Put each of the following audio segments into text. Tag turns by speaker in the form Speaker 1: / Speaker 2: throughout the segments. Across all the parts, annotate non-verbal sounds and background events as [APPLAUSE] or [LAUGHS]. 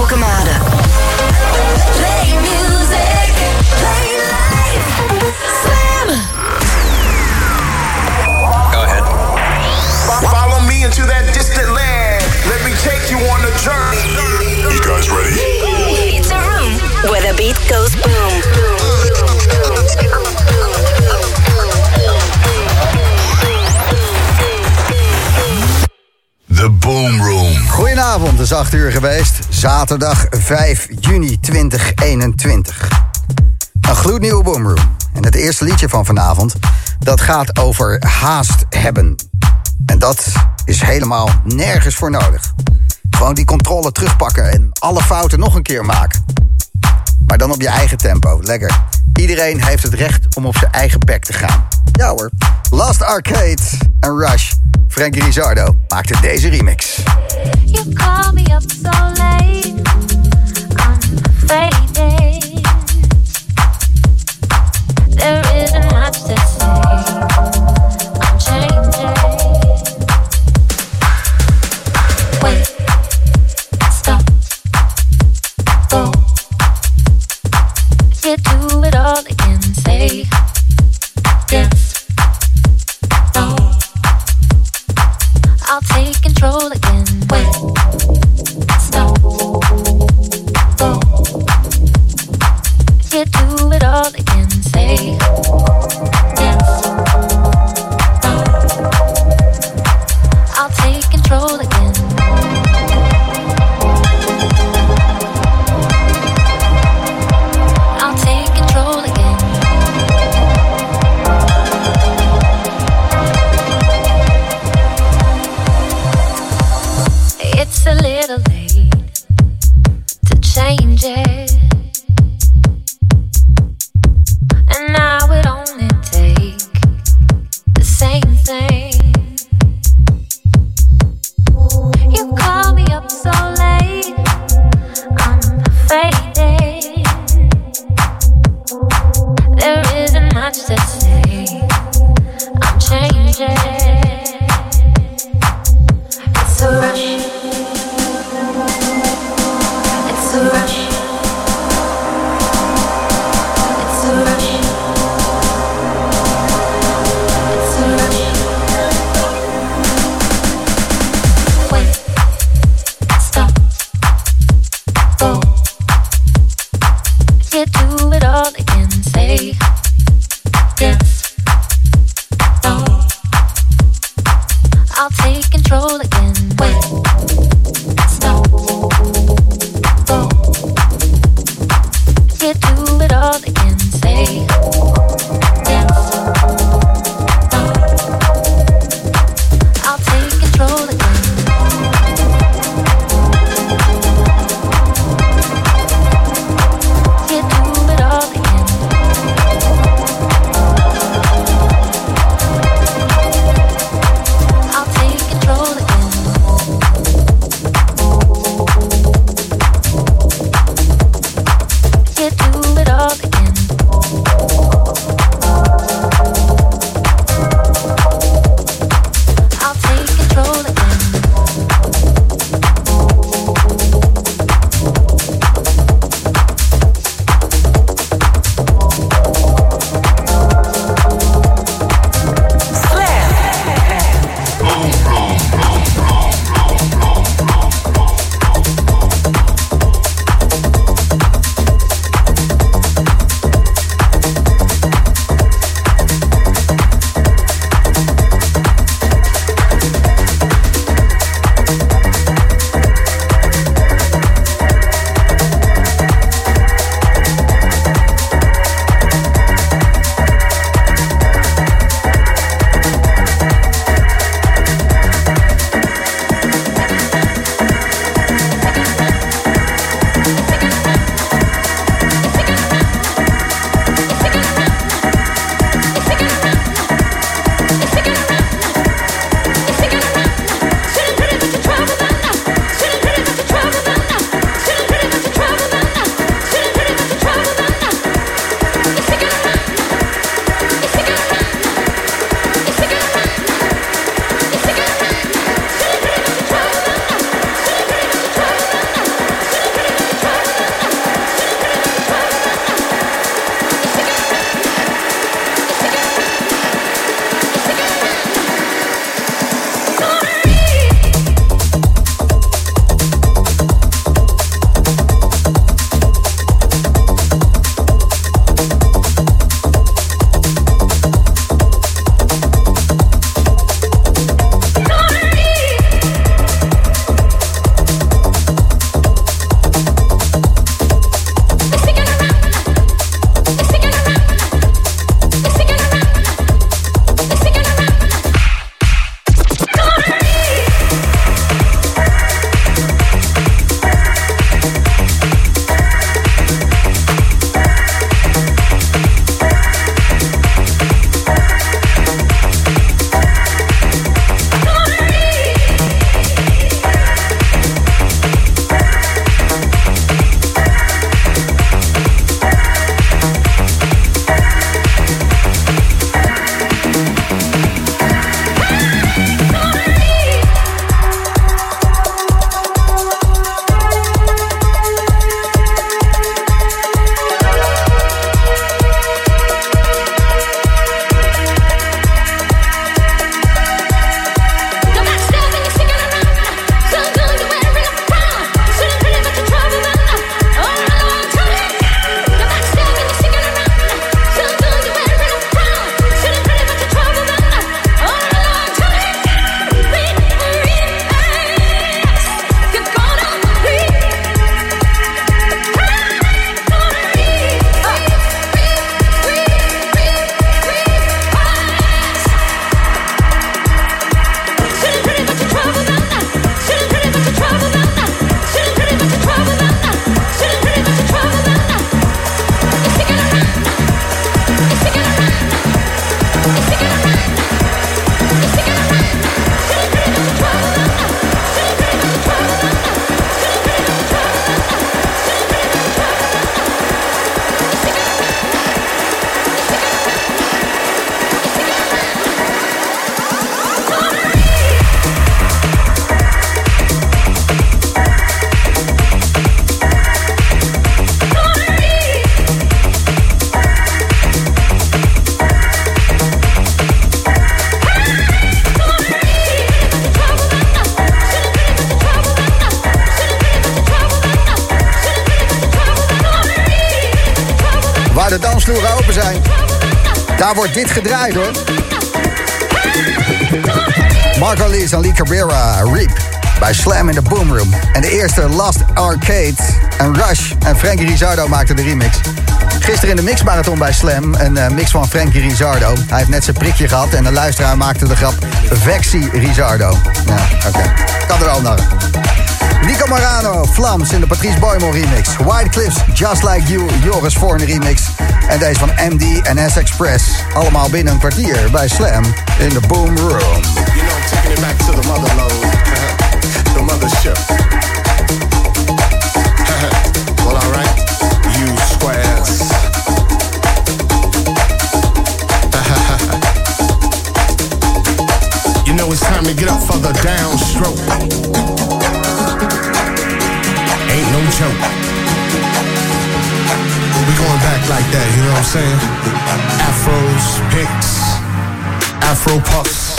Speaker 1: Alkemade. Play music, play life. Slam.
Speaker 2: Go ahead.
Speaker 3: Follow me into that distant land. Let me take you on a journey.
Speaker 4: You guys ready?
Speaker 1: It's a room where the beat goes boom.
Speaker 4: The Boom Room.
Speaker 5: Goedenavond, het is 8 uur geweest. Zaterdag 5 juni 2021. Een gloednieuwe Boomroom. En het eerste liedje van vanavond, dat gaat over haast hebben. En dat is helemaal nergens voor nodig. Gewoon die controle terugpakken en alle fouten nog een keer maken. Maar dan op je eigen tempo, lekker. Iedereen heeft het recht om op zijn eigen bek te gaan. Ja hoor. Last Arcade en Rush. Frankie Rizardo maakte deze remix.
Speaker 6: You call me up so late. I'm fading. There isn't much to say.
Speaker 5: Daar wordt dit gedraaid hoor. Marco Lees en Lee Cabrera, Reap. Bij Slam in the Boom Room. En de eerste Last Arcade. En Rush en Frankie Rizardo maakten de remix. Gisteren in de mixmarathon bij Slam. Een eh, mix van Frankie Rizardo. Hij heeft net zijn prikje gehad. En de luisteraar maakte de grap Vexi Rizardo. Ja, oké. Kan er al naar. Nico Marano, Flams in de Patrice Boymon remix. White Cliffs, Just Like You, Joris Voorn remix. En deze van MD en S Express. Allemaal binnen een kwartier bij Slam in de Boom Room.
Speaker 3: You know, Afro Puffs.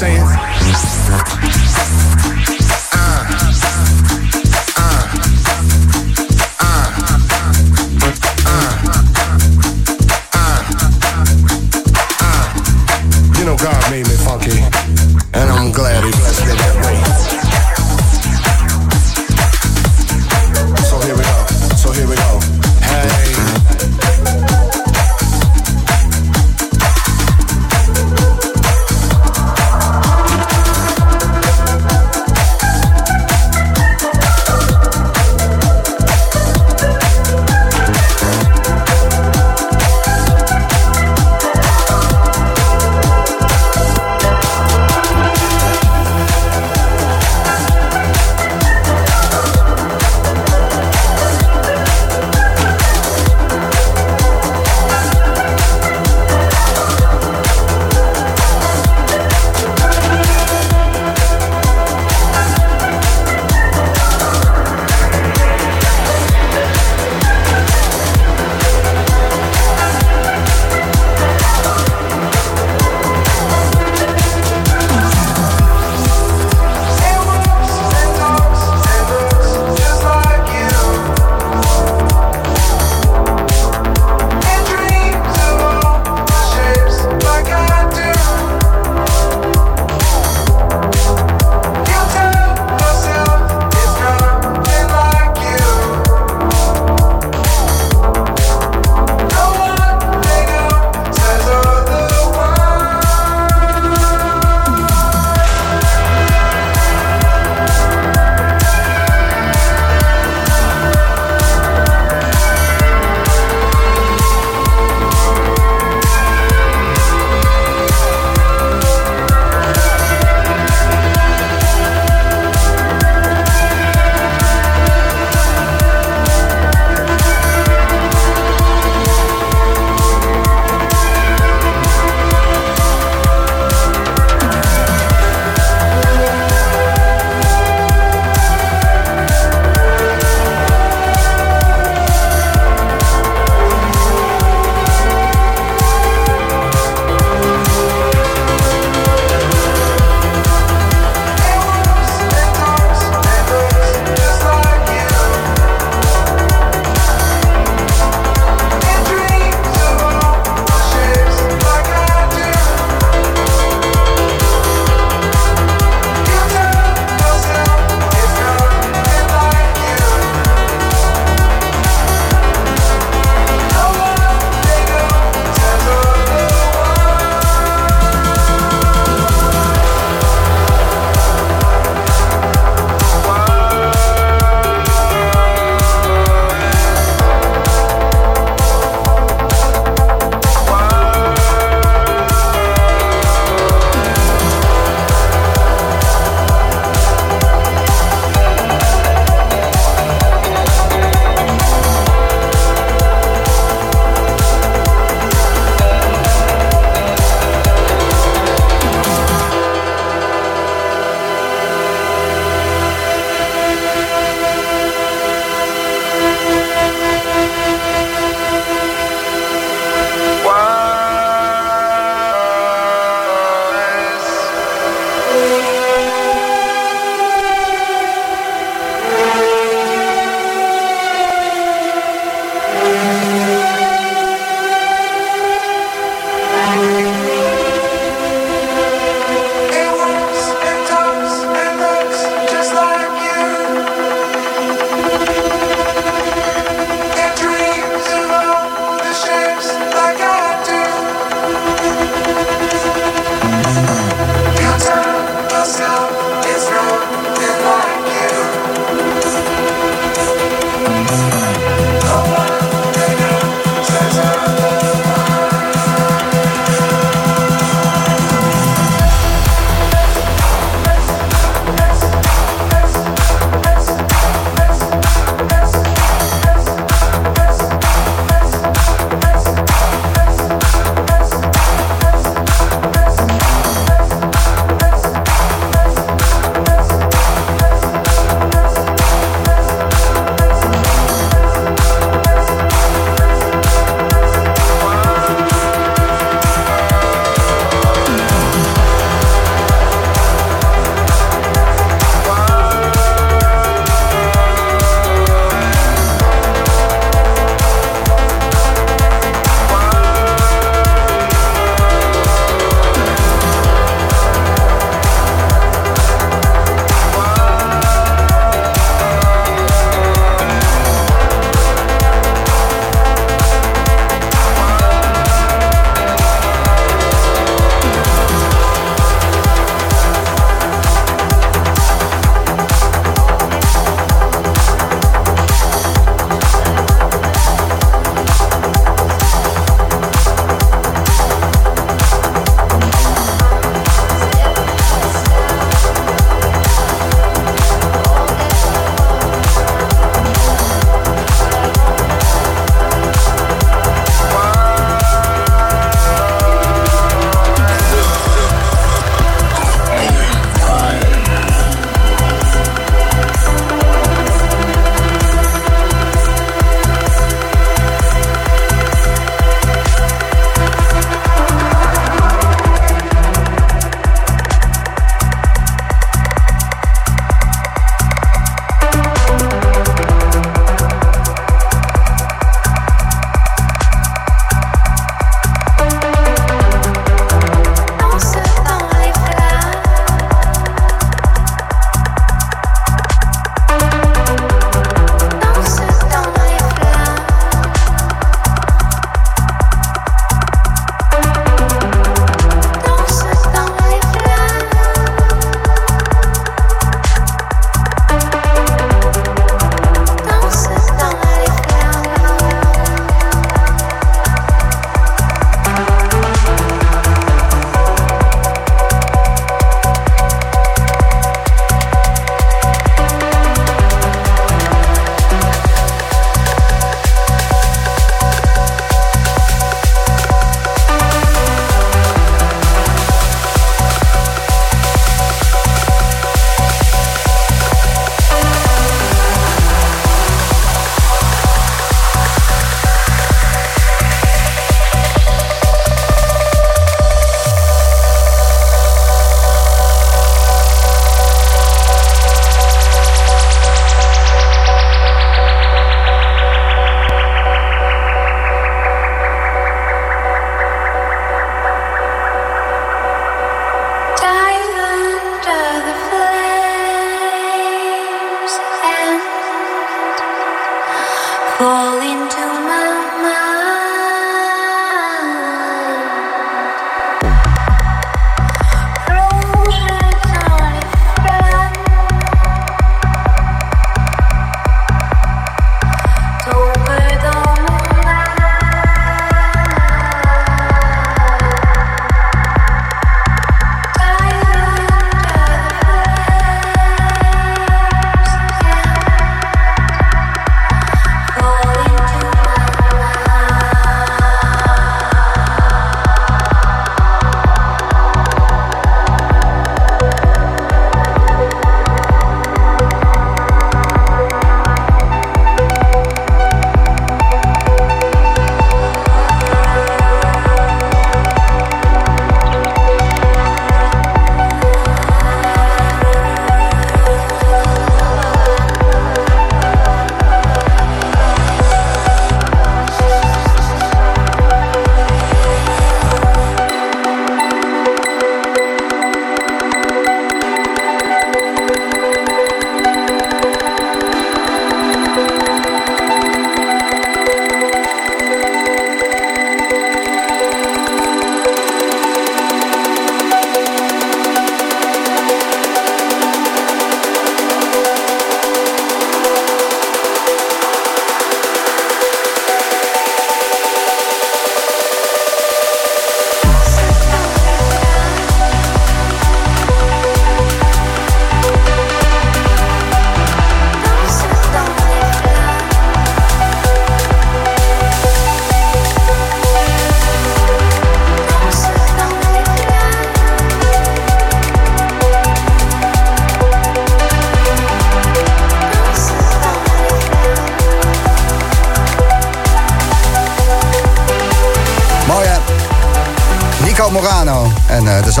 Speaker 3: Saying?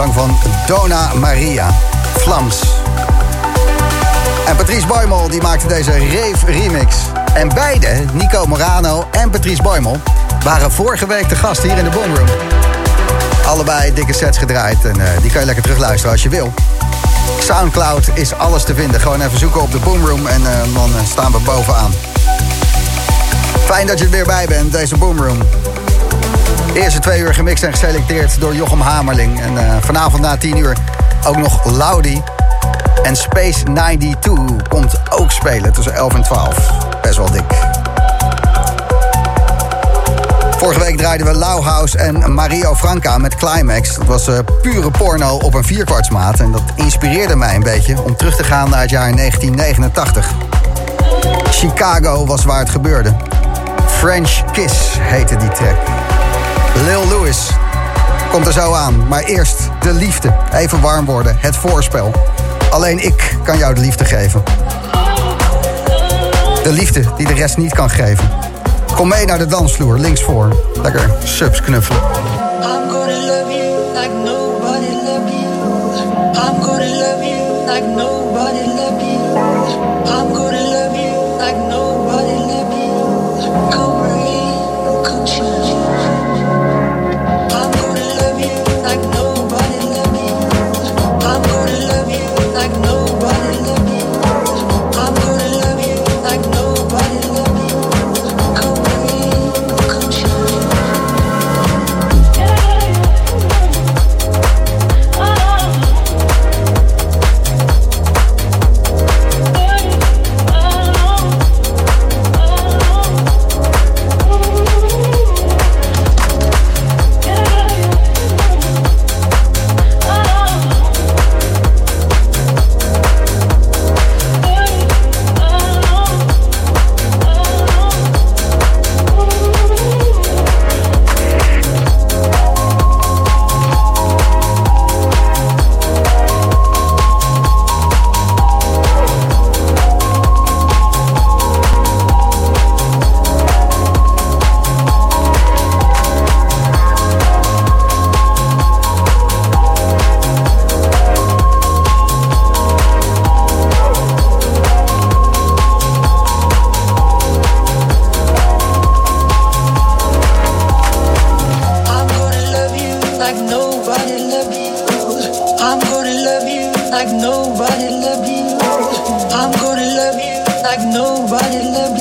Speaker 5: Van Dona Maria. Flams. En Patrice Boymel die maakte deze Rave remix. En beide, Nico Morano en Patrice Boymel, waren vorige week de gast hier in de Boomroom. Allebei dikke sets gedraaid en eh, die kan je lekker terugluisteren als je wil. Soundcloud is alles te vinden. Gewoon even zoeken op de Boomroom en eh, dan eh, staan we bovenaan. Fijn dat je er weer bij bent, deze Boomroom. De eerste twee uur gemixt en geselecteerd door Jochem Hamerling. En eh, vanavond na 10 uur ook nog Laudi. En Space 92 komt ook spelen tussen 11 en 12. Best wel dik. Vorige week draaiden we Lauhaus en Mario Franca met Climax. Dat was eh, pure porno op een vierkwartsmaat. En dat inspireerde mij een beetje om terug te gaan naar het jaar 1989. Chicago was waar het gebeurde. French Kiss heette die track. Lil Louis komt er zo aan. Maar eerst de liefde. Even warm worden. Het voorspel. Alleen ik kan jou de liefde geven. De liefde die de rest niet kan geven. Kom mee naar de dansvloer, links voor. Lekker subs knuffelen.
Speaker 2: I'm gonna love you like nobody love you. I'm gonna nobody
Speaker 7: left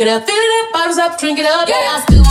Speaker 7: drink it up, fill it up, bottles up, drink it up. Yeah, I
Speaker 5: still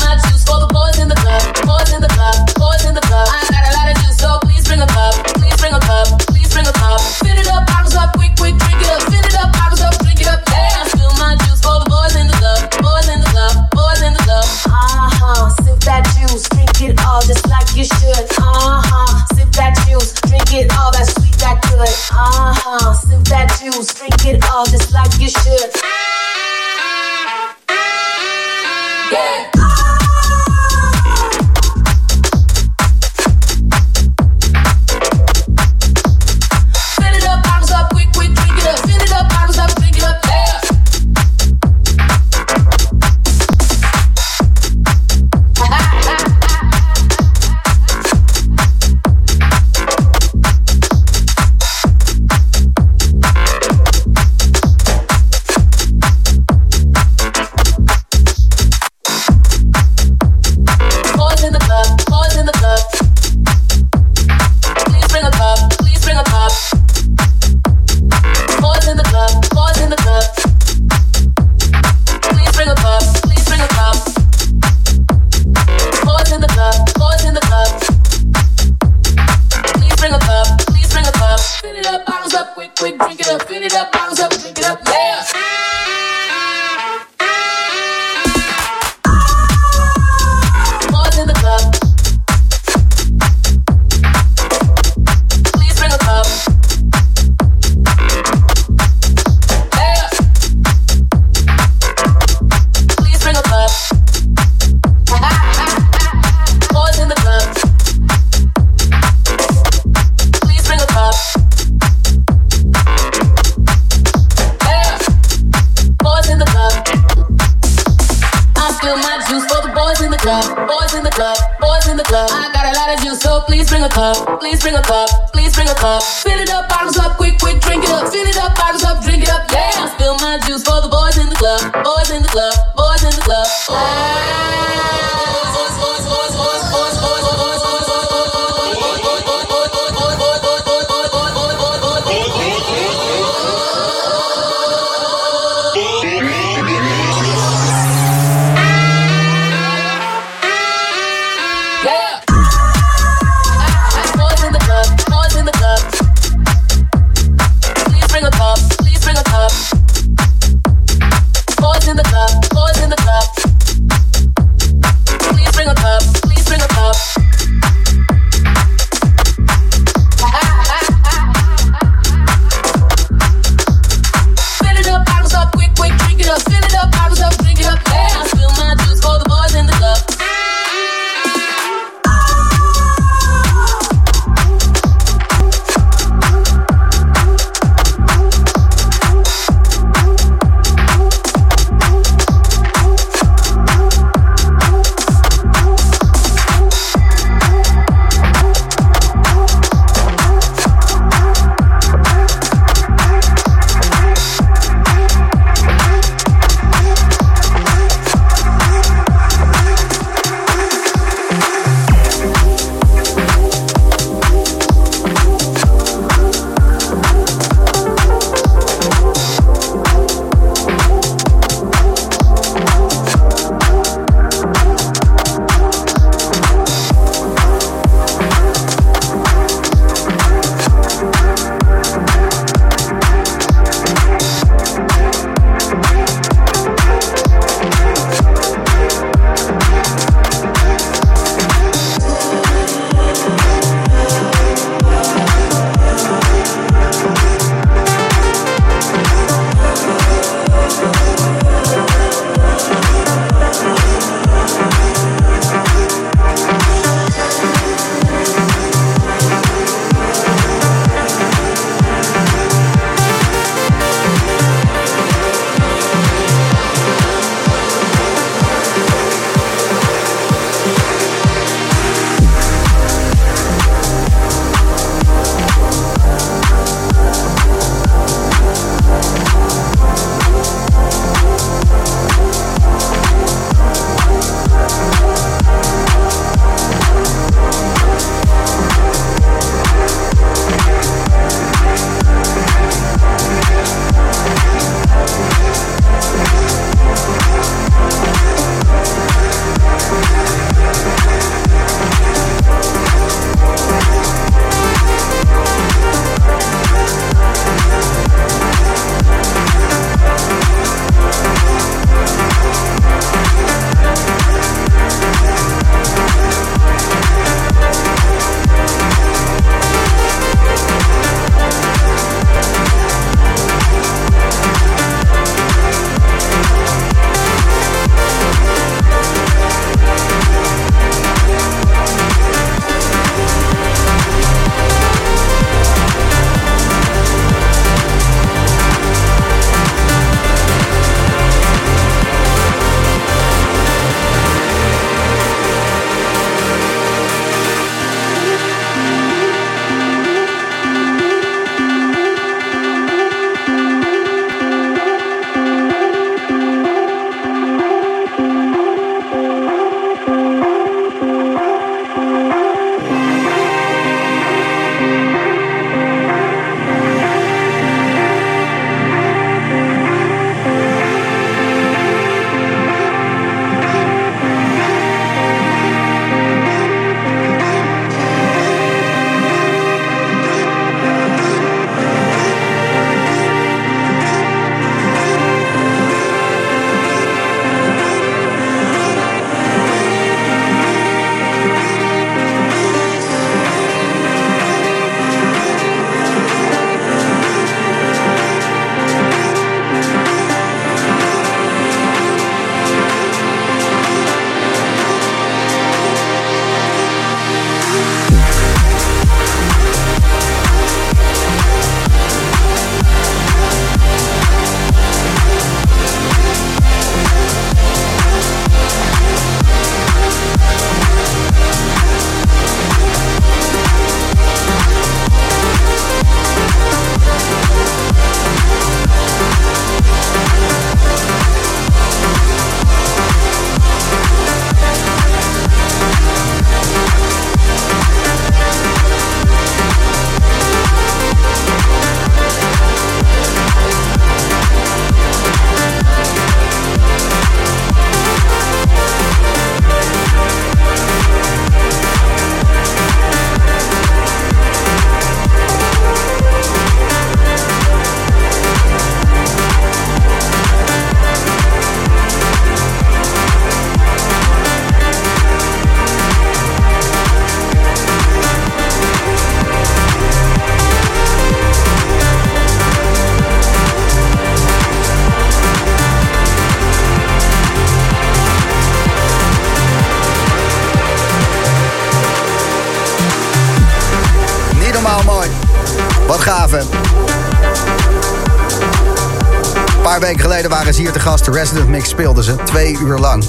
Speaker 5: te gast. De Resident Mix speelden ze twee uur lang.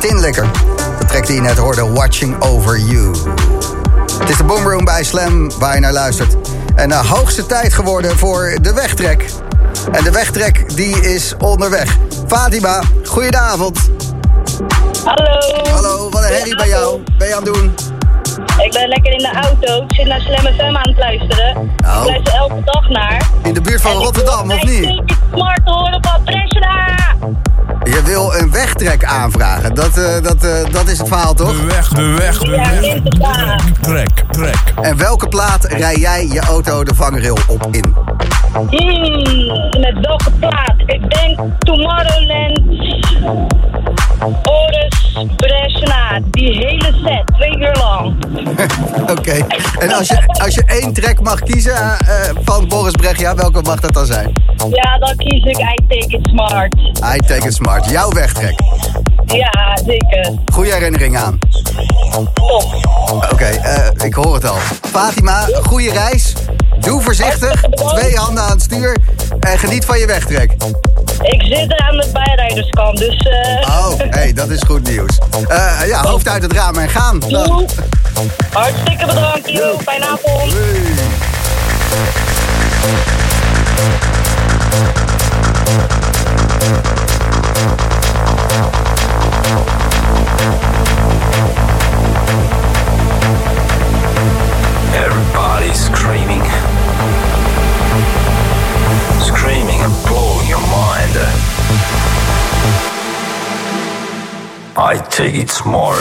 Speaker 5: Tinlikker. De track die je net hoorde, Watching Over You. Het is de Boomroom bij Slam waar je naar luistert. En de hoogste tijd geworden voor de wegtrek. En de wegtrek die is onderweg. Fatima, goedenavond.
Speaker 8: Hallo.
Speaker 5: Hallo, wat een herrie bij jou. Ben je aan het doen?
Speaker 8: Ik ben lekker in de auto. Ik zit naar Slam FM aan het luisteren.
Speaker 5: Oh.
Speaker 8: Ik luister elke dag naar.
Speaker 5: In de buurt van
Speaker 8: En ik
Speaker 5: Rotterdam, of niet?
Speaker 8: stukje Smart horen op.
Speaker 5: Je wil een wegtrek aanvragen. Dat, eh, dat, eh, dat is het verhaal, toch?
Speaker 4: De weg, de weg, de
Speaker 8: Ja,
Speaker 4: weg.
Speaker 8: inderdaad.
Speaker 4: Trek, trek.
Speaker 5: En welke plaat rij jij je auto de vangrail op in?
Speaker 8: Hmm, met welke plaat? Ik denk Tomorrowland. Bresna. Die hele set, twee uur lang. [LAUGHS]
Speaker 5: Oké. En als je, als je één track mag kiezen eh, eh, van Boris Brechtja, welke mag dat dan zijn?
Speaker 8: Ja, dan kies ik I Take It Smart.
Speaker 5: I Take It Smart. Jouw wegtrek.
Speaker 8: Ja, zeker.
Speaker 5: Goeie herinnering aan.
Speaker 8: Top.
Speaker 5: Oké, eh, ik hoor het al. Fatima, goede reis. Doe voorzichtig. Twee handen aan het stuur. En geniet van je wegtrek.
Speaker 8: Ik zit er aan de bijrijderskant, dus... eh
Speaker 5: Oh, hey, dat is goed nieuws. Eh, ja, hoofd uit het raam en gaan.
Speaker 8: Hartstikke bedankt, yo. Fijne avond.
Speaker 9: Everybody's screaming. Screaming and blowing your mind. I take it smart.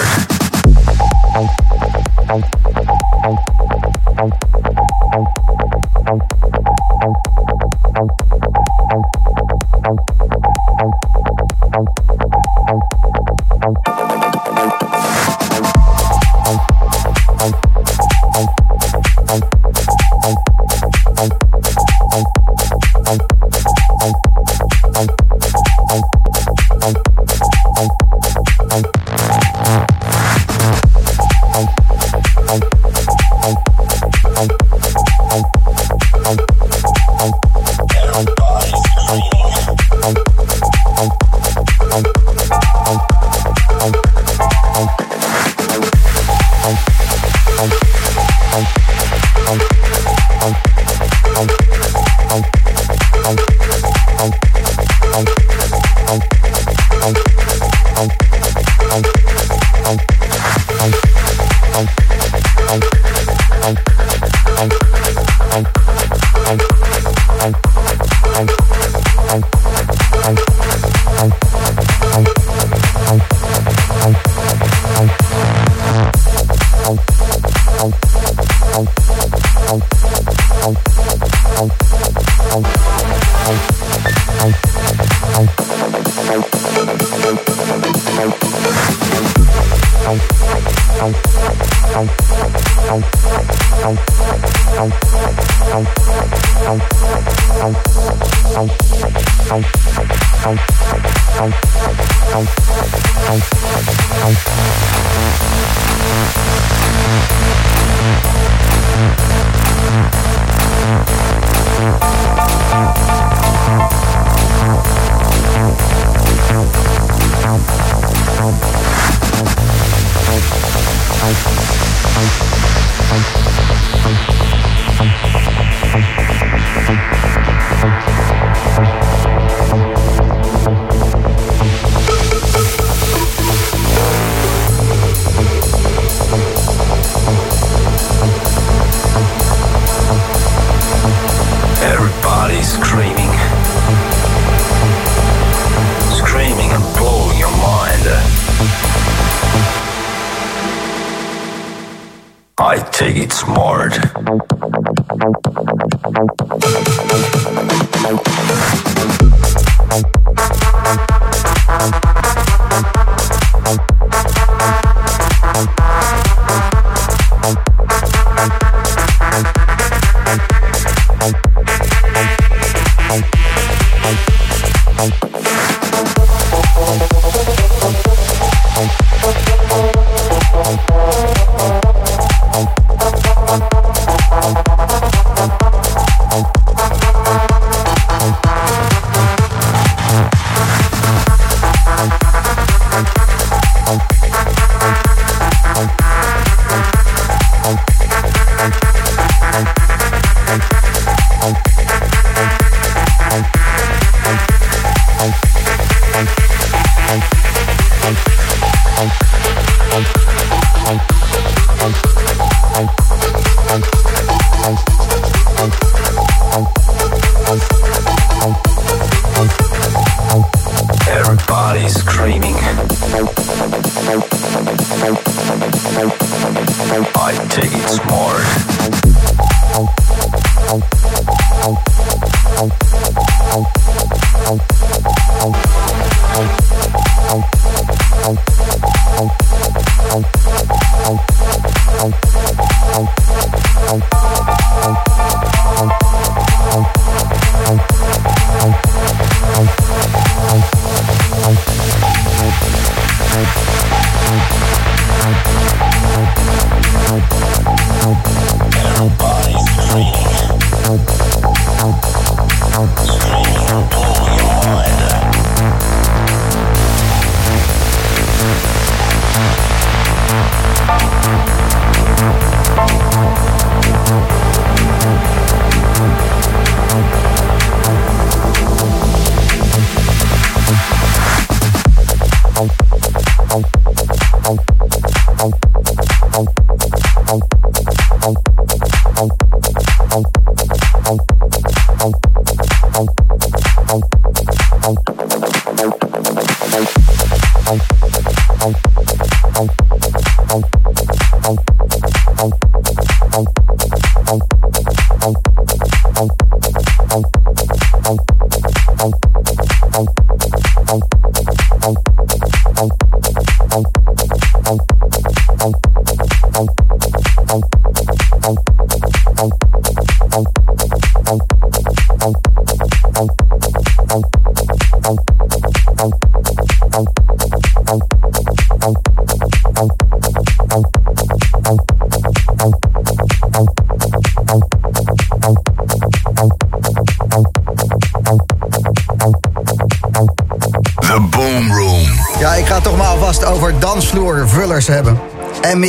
Speaker 9: I take it smart.
Speaker 5: Thank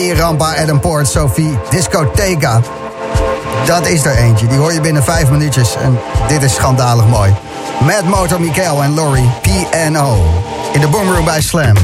Speaker 5: Emmy, Rampa, Adam Poort, Sophie, Discotheca. Dat is er eentje. Die hoor je binnen vijf minuutjes. En dit is schandalig mooi. Mad Motor, Mikael en Laurie, PNO. In de Boomroom bij Slam.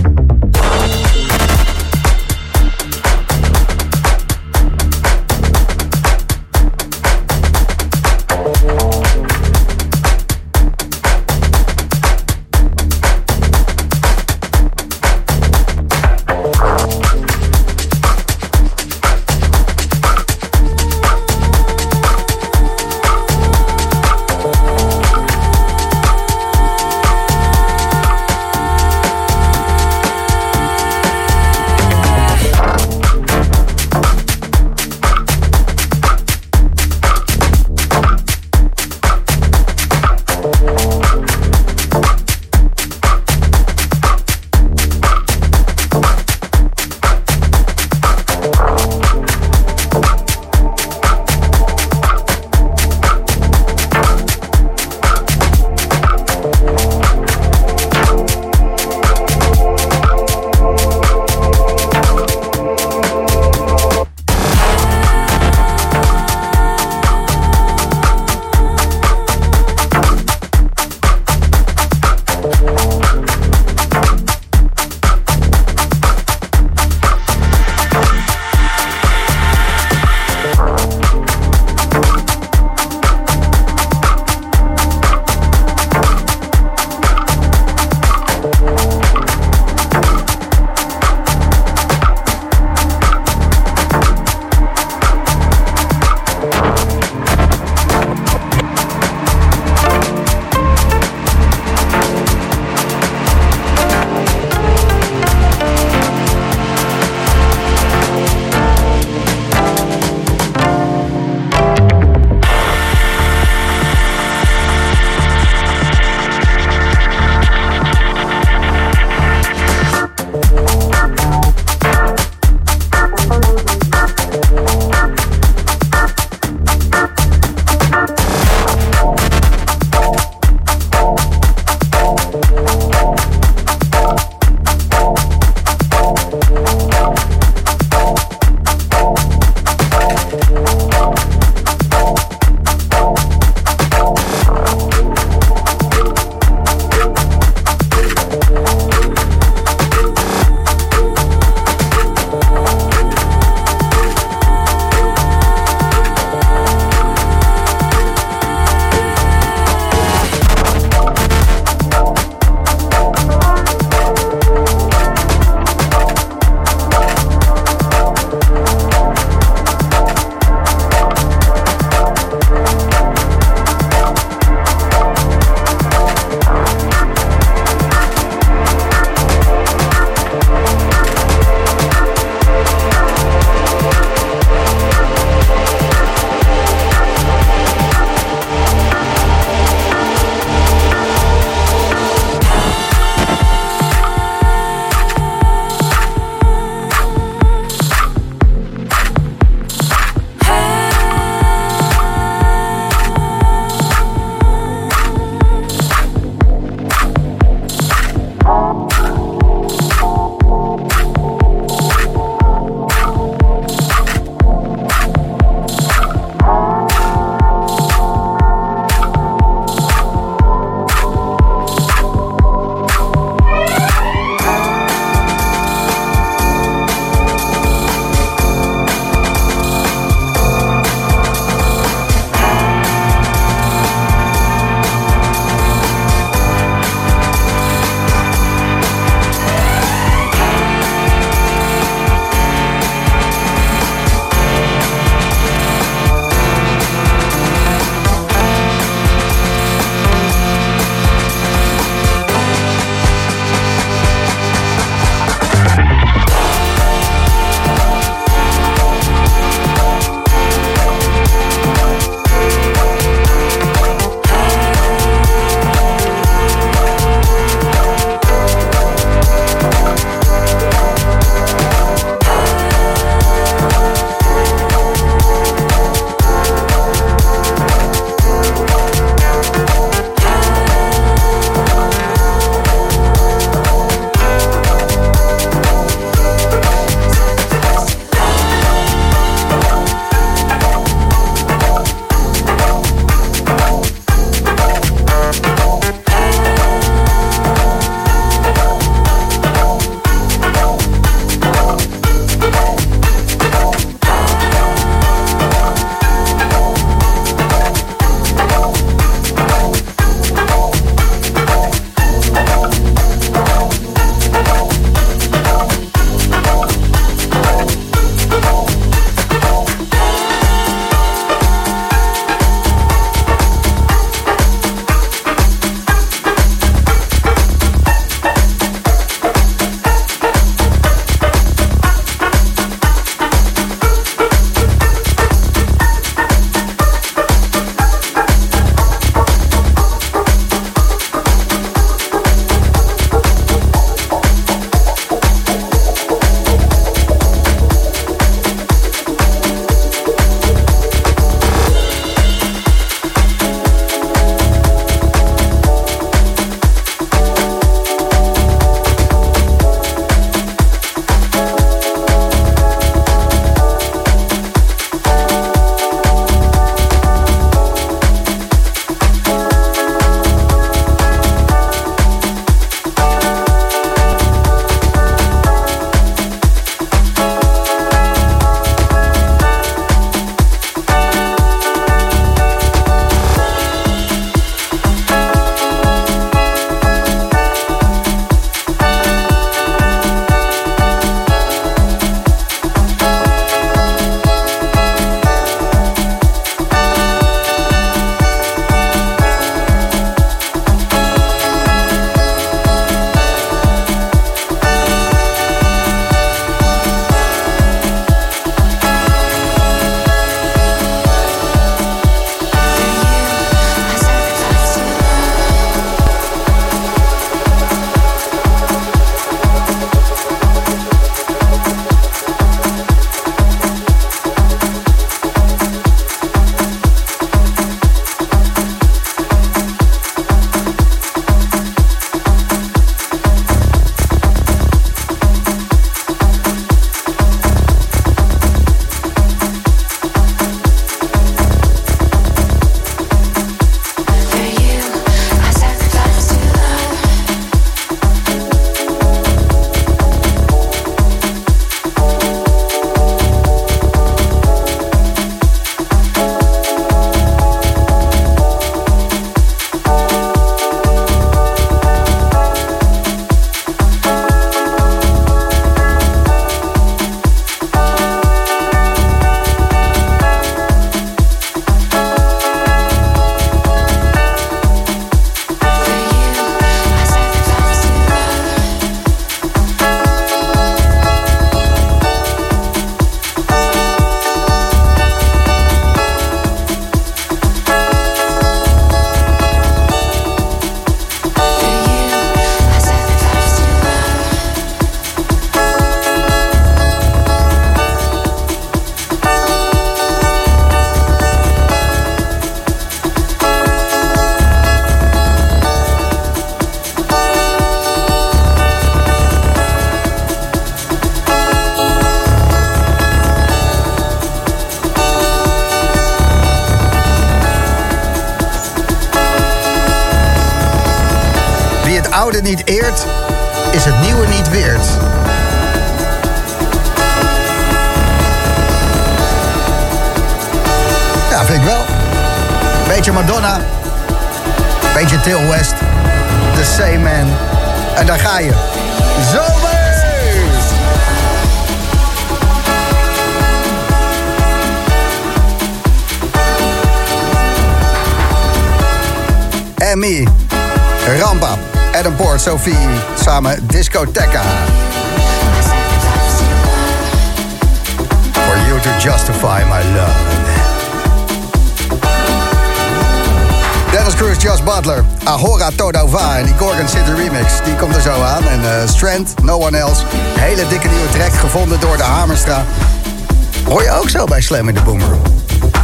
Speaker 5: Hoor je ook zo bij Slam in de Boomerang.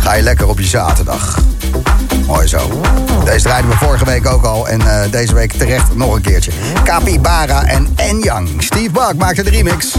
Speaker 5: Ga je lekker op je zaterdag. Mooi zo. Deze draaiden we vorige week ook al. En eh, deze week terecht nog een keertje. Capybara en Enyang. Steve Buck maakte de remix.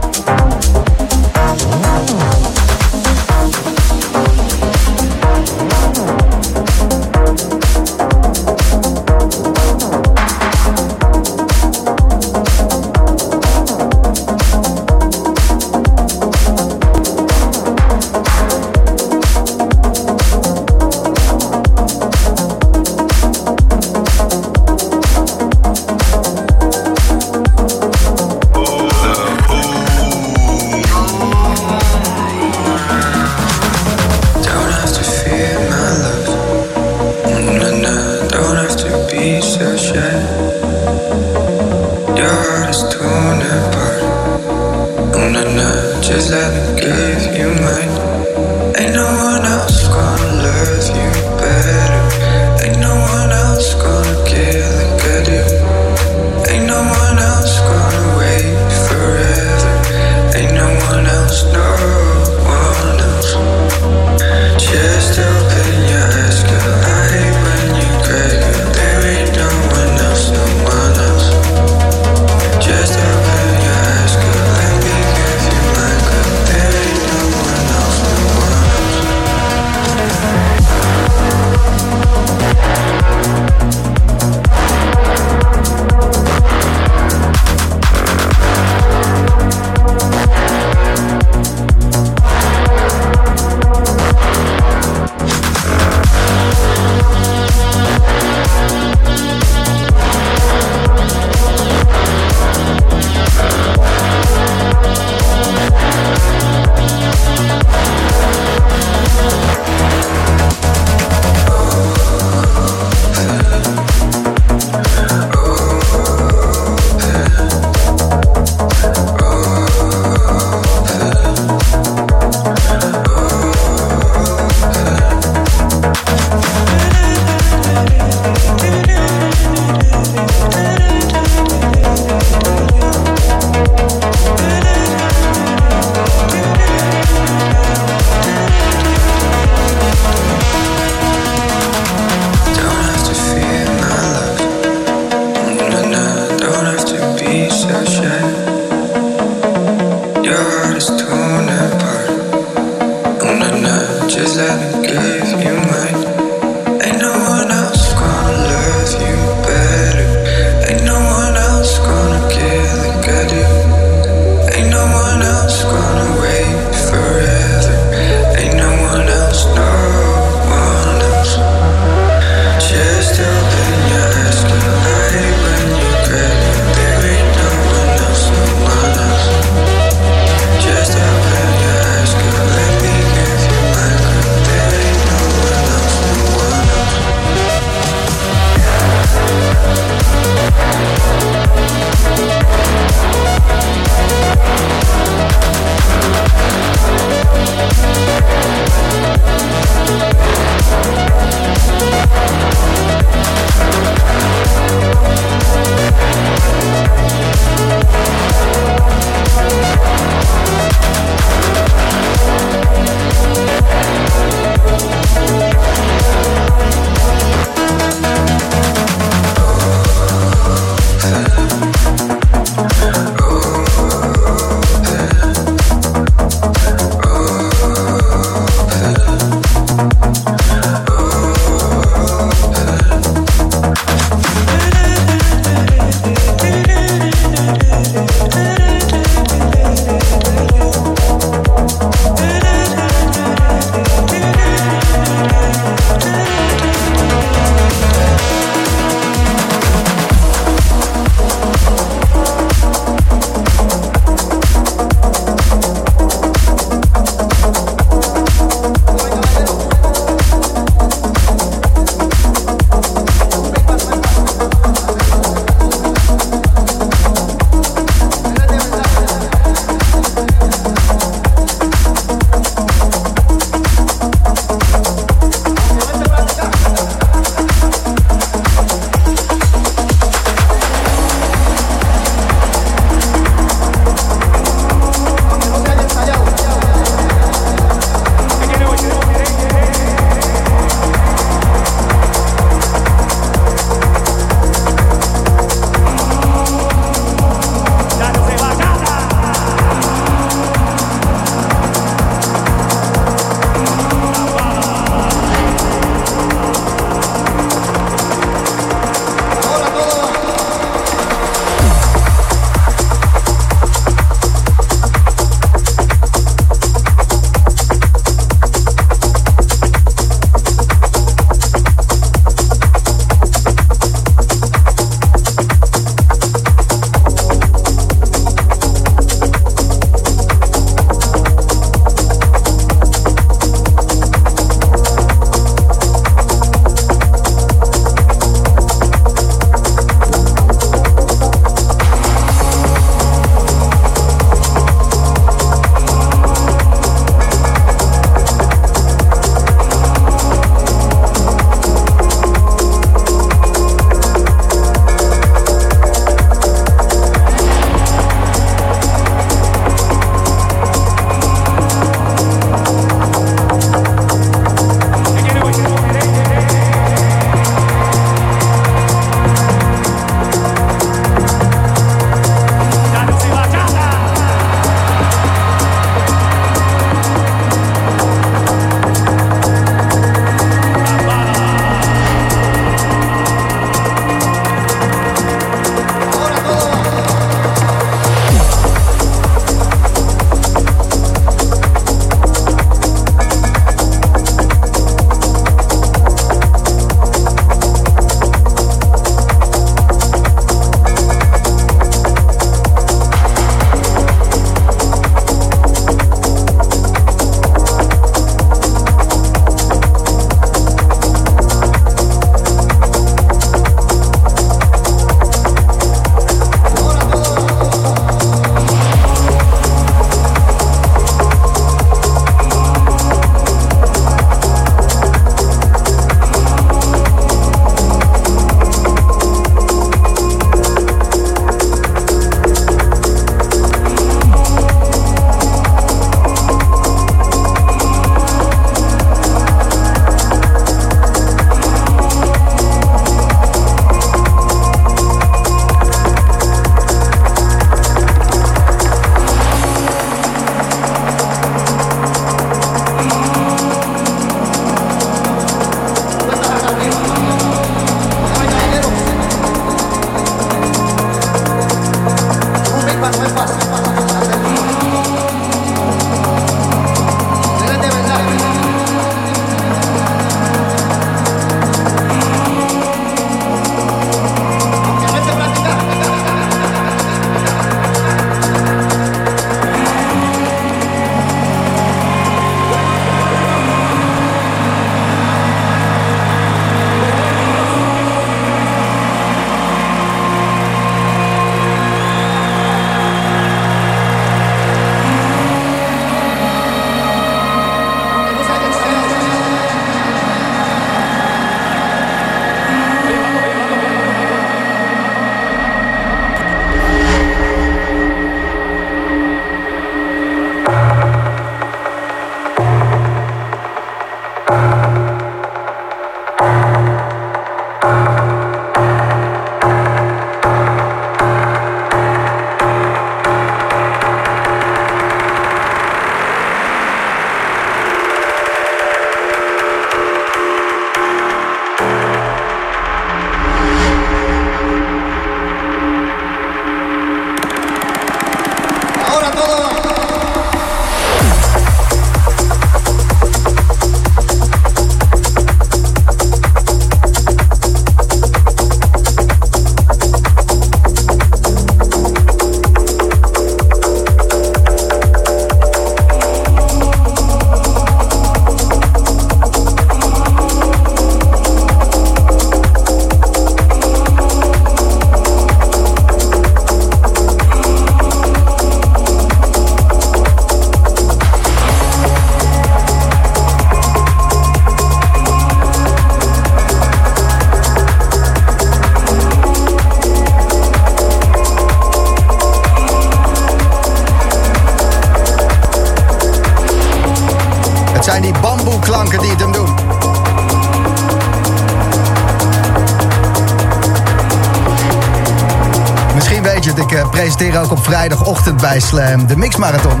Speaker 5: Op vrijdagochtend bij Slam de Mix Marathon.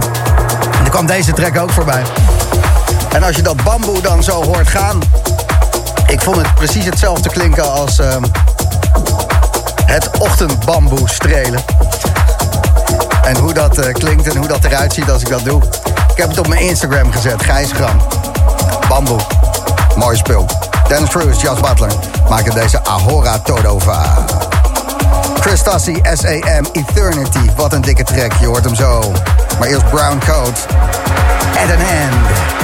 Speaker 5: En er kwam deze track ook voorbij. En als je dat bamboe dan zo hoort gaan... Ik vond het precies hetzelfde klinken als ehm, het ochtendbamboe strelen. En hoe dat eh, klinkt en hoe dat eruit ziet als ik dat doe. Ik heb het op mijn Instagram gezet, Gijsgram. Bamboe. Mooi spul. Dennis Cruz, Jas Butler maken deze Ahora Todova. Chris Tassi, SAM, Eternity. Wat een dikke track, je hoort hem zo. Maar eerst Brown Coat. At an end.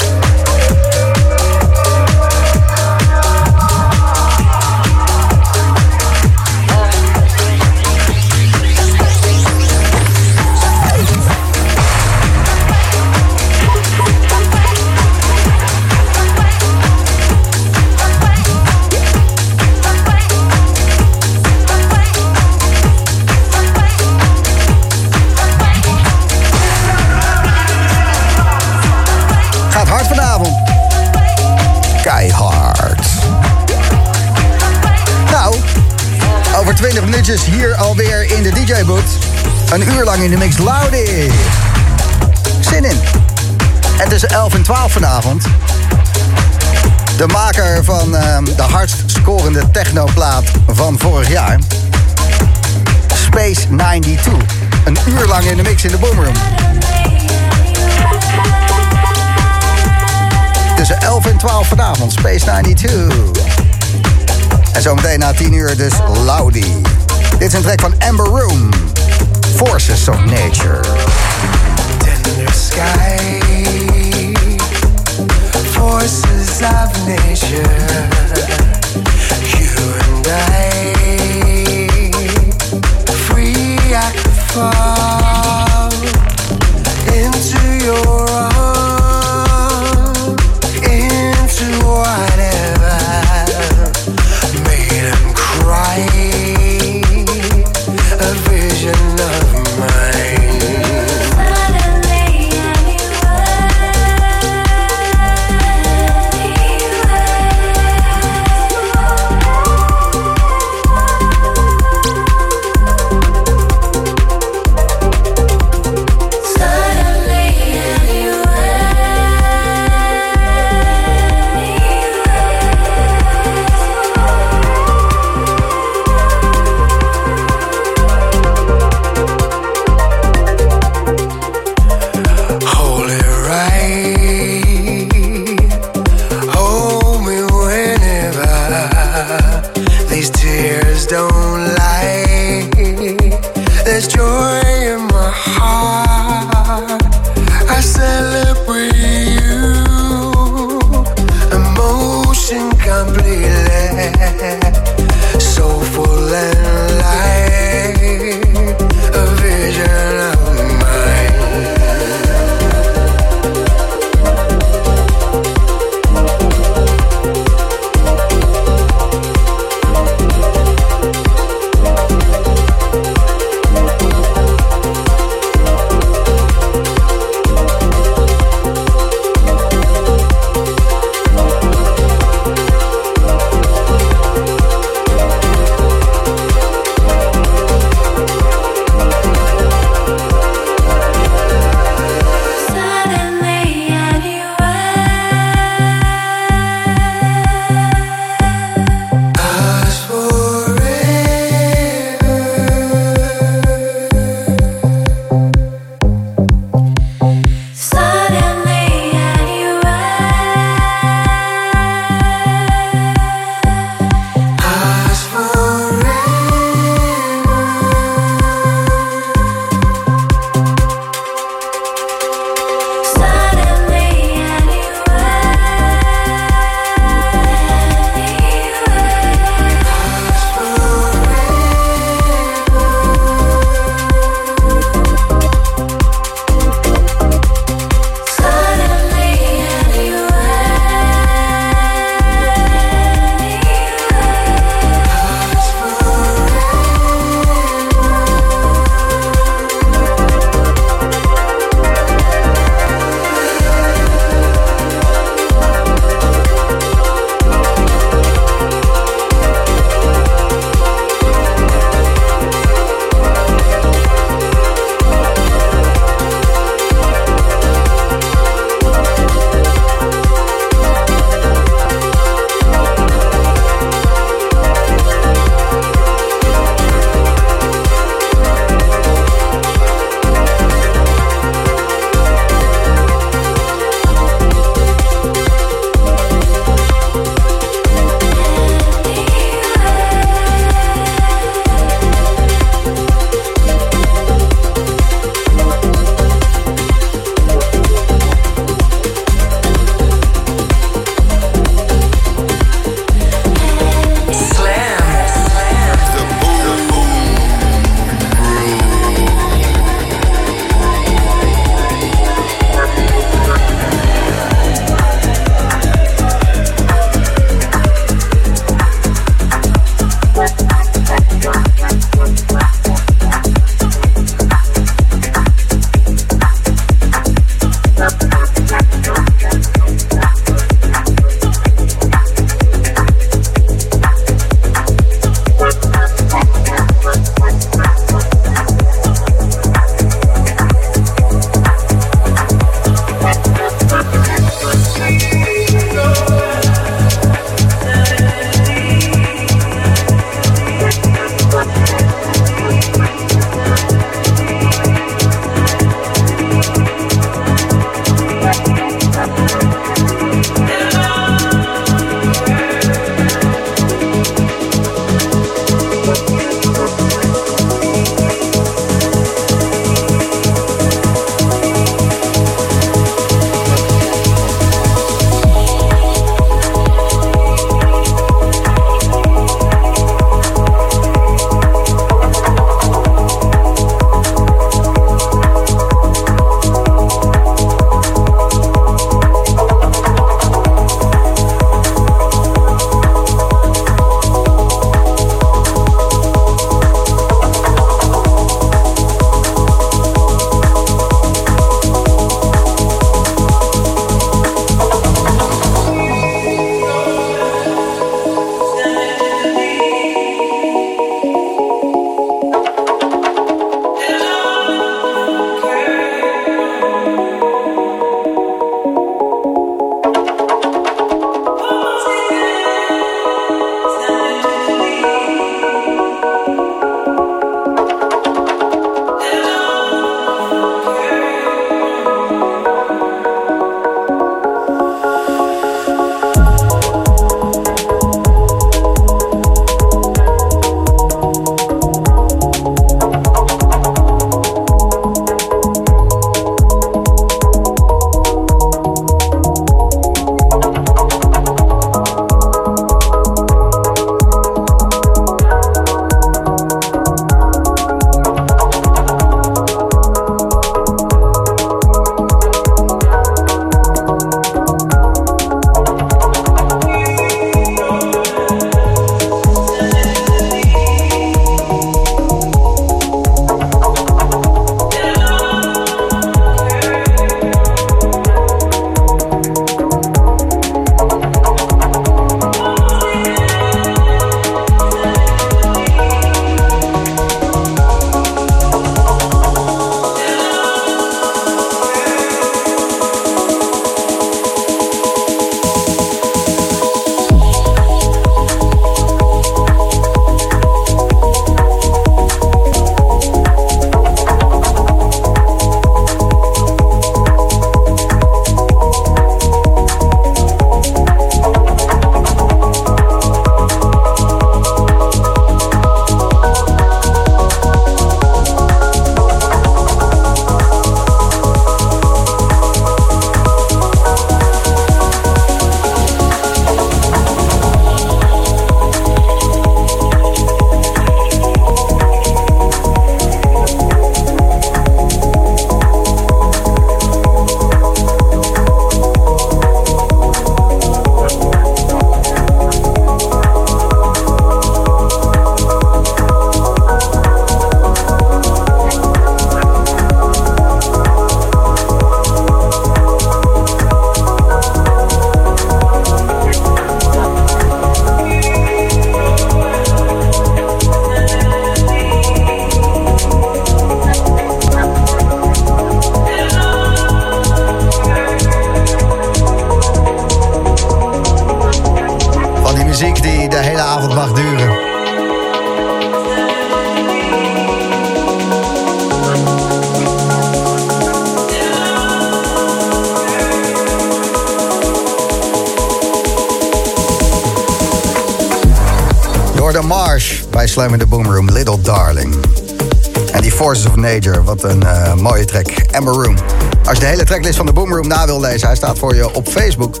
Speaker 5: Tracklist van de Boom Room na wil lezen, hij staat voor je op Facebook.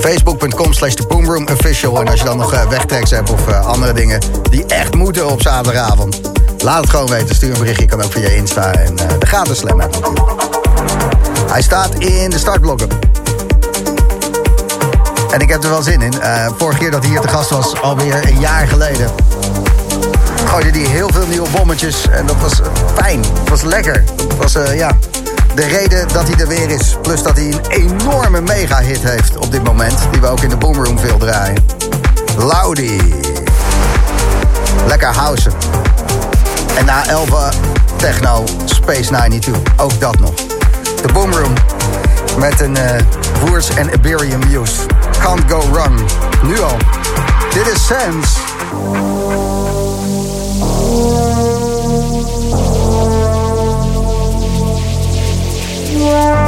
Speaker 5: Facebook.com slash de Boomroom Official. En als je dan nog uh, wegtracks hebt of uh, andere dingen die echt moeten op zaterdagavond. Laat het gewoon weten. Stuur een berichtje. Kan ook via Insta en uh, de gratis slam app natuurlijk. Hij staat in de startblokken. En ik heb er wel zin in. vorige keer dat hij hier te gast was, alweer een jaar geleden. Gooide hij heel veel nieuwe bommetjes. En dat was fijn. Dat was lekker. Was, ja, de reden dat hij er weer is. Plus dat hij een enorme mega-hit heeft op dit moment. Die we ook in de Boomroom veel draaien. Laudi. Lekker housen. En na 11 techno Space 92. Ook dat nog. De Boomroom. Met een uh, Woers en Iberian Muse. Can't go wrong. Nu al. Dit is Sense. Wow.